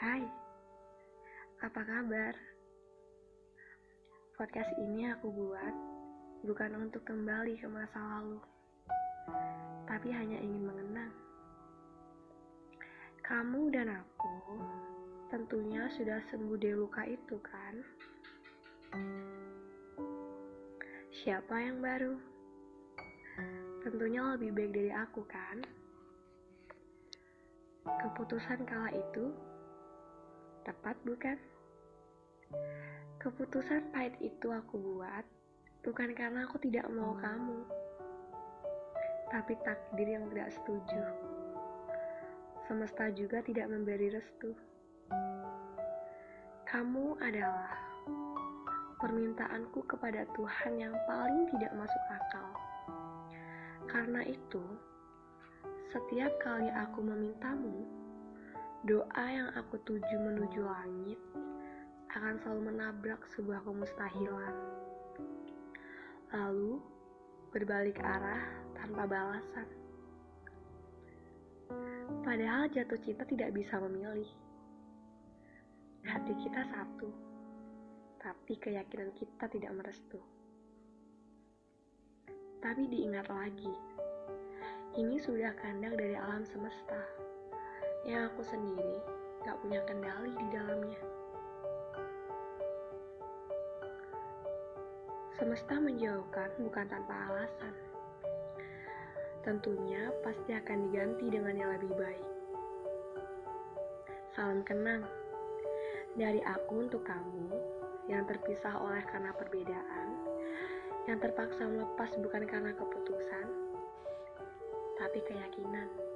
Hai, apa kabar? Podcast ini aku buat bukan untuk kembali ke masa lalu, tapi hanya ingin mengenang. Kamu dan aku tentunya sudah sembuh dari luka itu, kan? Siapa yang baru? Tentunya lebih baik dari aku, kan? Keputusan kala itu tepat, bukan? Keputusan pahit itu aku buat bukan karena aku tidak mau kamu, tapi takdir yang tidak setuju. Semesta juga tidak memberi restu. Kamu adalah permintaanku kepada Tuhan yang paling tidak masuk akal. Karena itu, setiap kali aku memintamu, doa yang aku tuju menuju langit akan selalu menabrak sebuah kemustahilan. Lalu berbalik arah tanpa balasan. Padahal jatuh cinta tidak bisa memilih. Hati kita satu, tapi keyakinan kita tidak merestu. Tapi diingat lagi, ini sudah kandang dari alam semesta, yang aku sendiri gak punya kendali di dalamnya. Semesta menjauhkan bukan tanpa alasan. Tentunya pasti akan diganti dengan yang lebih baik. Salam kenang dari aku untuk kamu yang terpisah oleh karena perbedaan, yang terpaksa melepas bukan karena keputusan, tapi keyakinan.